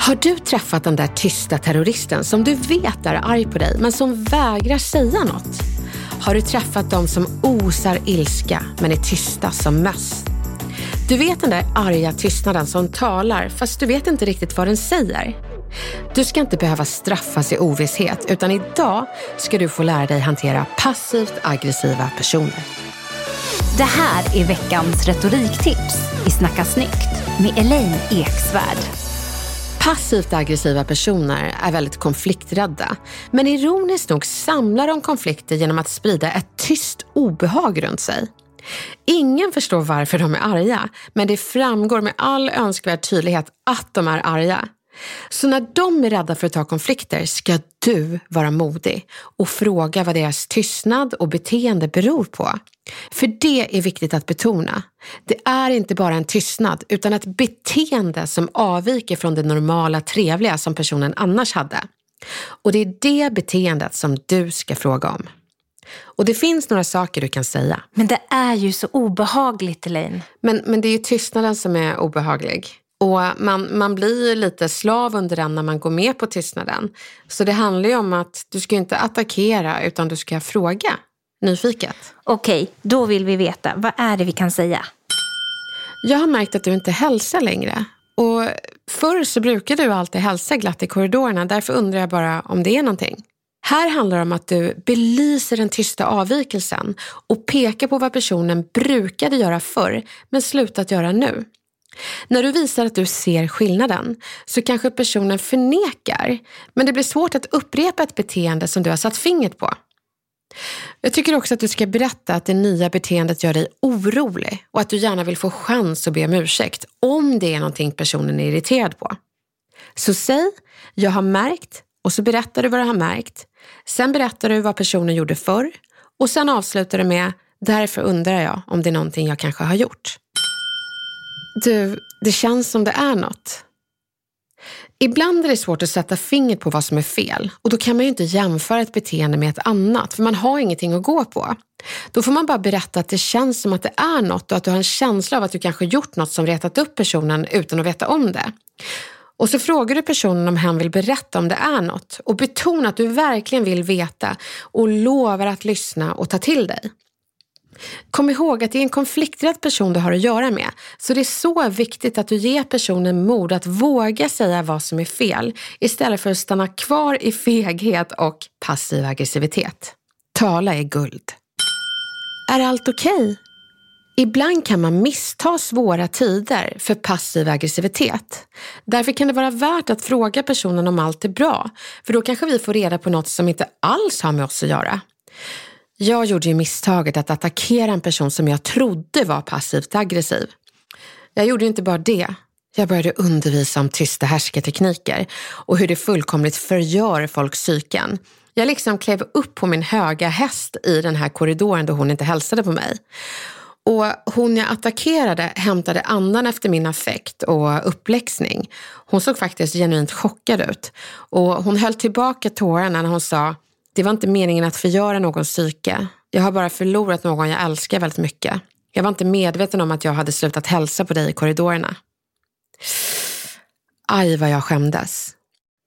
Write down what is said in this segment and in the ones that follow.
Har du träffat den där tysta terroristen som du vet är arg på dig men som vägrar säga något? Har du träffat dem som osar ilska men är tysta som möss? Du vet den där arga tystnaden som talar fast du vet inte riktigt vad den säger. Du ska inte behöva straffas i ovisshet utan idag ska du få lära dig hantera passivt aggressiva personer. Det här är veckans retoriktips i Snacka snyggt med Elaine Eksvärd. Passivt aggressiva personer är väldigt konflikträdda. Men ironiskt nog samlar de konflikter genom att sprida ett tyst obehag runt sig. Ingen förstår varför de är arga, men det framgår med all önskvärd tydlighet att de är arga. Så när de är rädda för att ta konflikter ska du vara modig och fråga vad deras tystnad och beteende beror på. För det är viktigt att betona. Det är inte bara en tystnad utan ett beteende som avviker från det normala trevliga som personen annars hade. Och det är det beteendet som du ska fråga om. Och det finns några saker du kan säga. Men det är ju så obehagligt Elaine. Men, men det är ju tystnaden som är obehaglig. Och man, man blir lite slav under den när man går med på tystnaden. Så det handlar ju om att du ska inte attackera utan du ska fråga nyfiket. Okej, då vill vi veta. Vad är det vi kan säga? Jag har märkt att du inte hälsar längre. Och förr så brukade du alltid hälsa glatt i korridorerna. Därför undrar jag bara om det är någonting. Här handlar det om att du belyser den tysta avvikelsen och pekar på vad personen brukade göra förr men slutat göra nu. När du visar att du ser skillnaden så kanske personen förnekar men det blir svårt att upprepa ett beteende som du har satt fingret på. Jag tycker också att du ska berätta att det nya beteendet gör dig orolig och att du gärna vill få chans att be om ursäkt om det är någonting personen är irriterad på. Så säg, jag har märkt och så berättar du vad du har märkt. Sen berättar du vad personen gjorde förr och sen avslutar du med, därför undrar jag om det är någonting jag kanske har gjort. Du, det känns som det är något. Ibland är det svårt att sätta fingret på vad som är fel och då kan man ju inte jämföra ett beteende med ett annat för man har ingenting att gå på. Då får man bara berätta att det känns som att det är något och att du har en känsla av att du kanske gjort något som retat upp personen utan att veta om det. Och så frågar du personen om hen vill berätta om det är något och betona att du verkligen vill veta och lovar att lyssna och ta till dig. Kom ihåg att det är en konflikträdd person du har att göra med. Så det är så viktigt att du ger personen mod att våga säga vad som är fel istället för att stanna kvar i feghet och passiv aggressivitet. Tala är guld. Är allt okej? Okay? Ibland kan man missta svåra tider för passiv aggressivitet. Därför kan det vara värt att fråga personen om allt är bra, för då kanske vi får reda på något som inte alls har med oss att göra. Jag gjorde ju misstaget att attackera en person som jag trodde var passivt aggressiv. Jag gjorde inte bara det. Jag började undervisa om tysta härskartekniker och hur det fullkomligt förgör folks psyken. Jag liksom klev upp på min höga häst i den här korridoren då hon inte hälsade på mig. Och hon jag attackerade hämtade andan efter min affekt och uppläxning. Hon såg faktiskt genuint chockad ut. Och hon höll tillbaka tårarna när hon sa det var inte meningen att förgöra någons psyke. Jag har bara förlorat någon jag älskar väldigt mycket. Jag var inte medveten om att jag hade slutat hälsa på dig i korridorerna. Aj vad jag skämdes.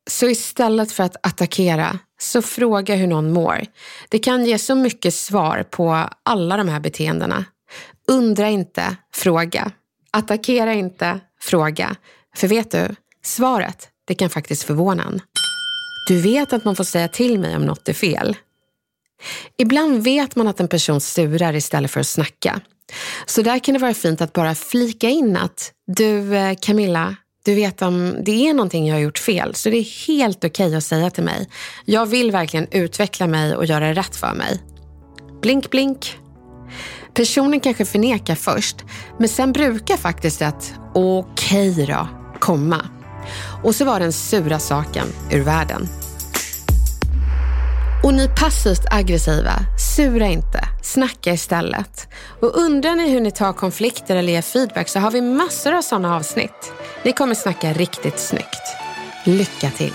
Så istället för att attackera, så fråga hur någon mår. Det kan ge så mycket svar på alla de här beteendena. Undra inte, fråga. Attackera inte, fråga. För vet du, svaret, det kan faktiskt förvåna en. Du vet att man får säga till mig om något är fel. Ibland vet man att en person surar istället för att snacka. Så där kan det vara fint att bara flika in att du eh, Camilla, du vet om det är någonting jag har gjort fel så det är helt okej okay att säga till mig. Jag vill verkligen utveckla mig och göra rätt för mig. Blink blink. Personen kanske förnekar först men sen brukar faktiskt ett okej okay då komma. Och så var den sura saken ur världen. Och ni passivt aggressiva, sura inte, snacka istället. Och undrar ni hur ni tar konflikter eller ger feedback så har vi massor av sådana avsnitt. Ni kommer snacka riktigt snyggt. Lycka till!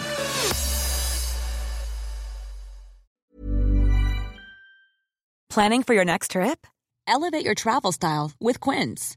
Planning for your next trip? Elevate your travel style with Quince.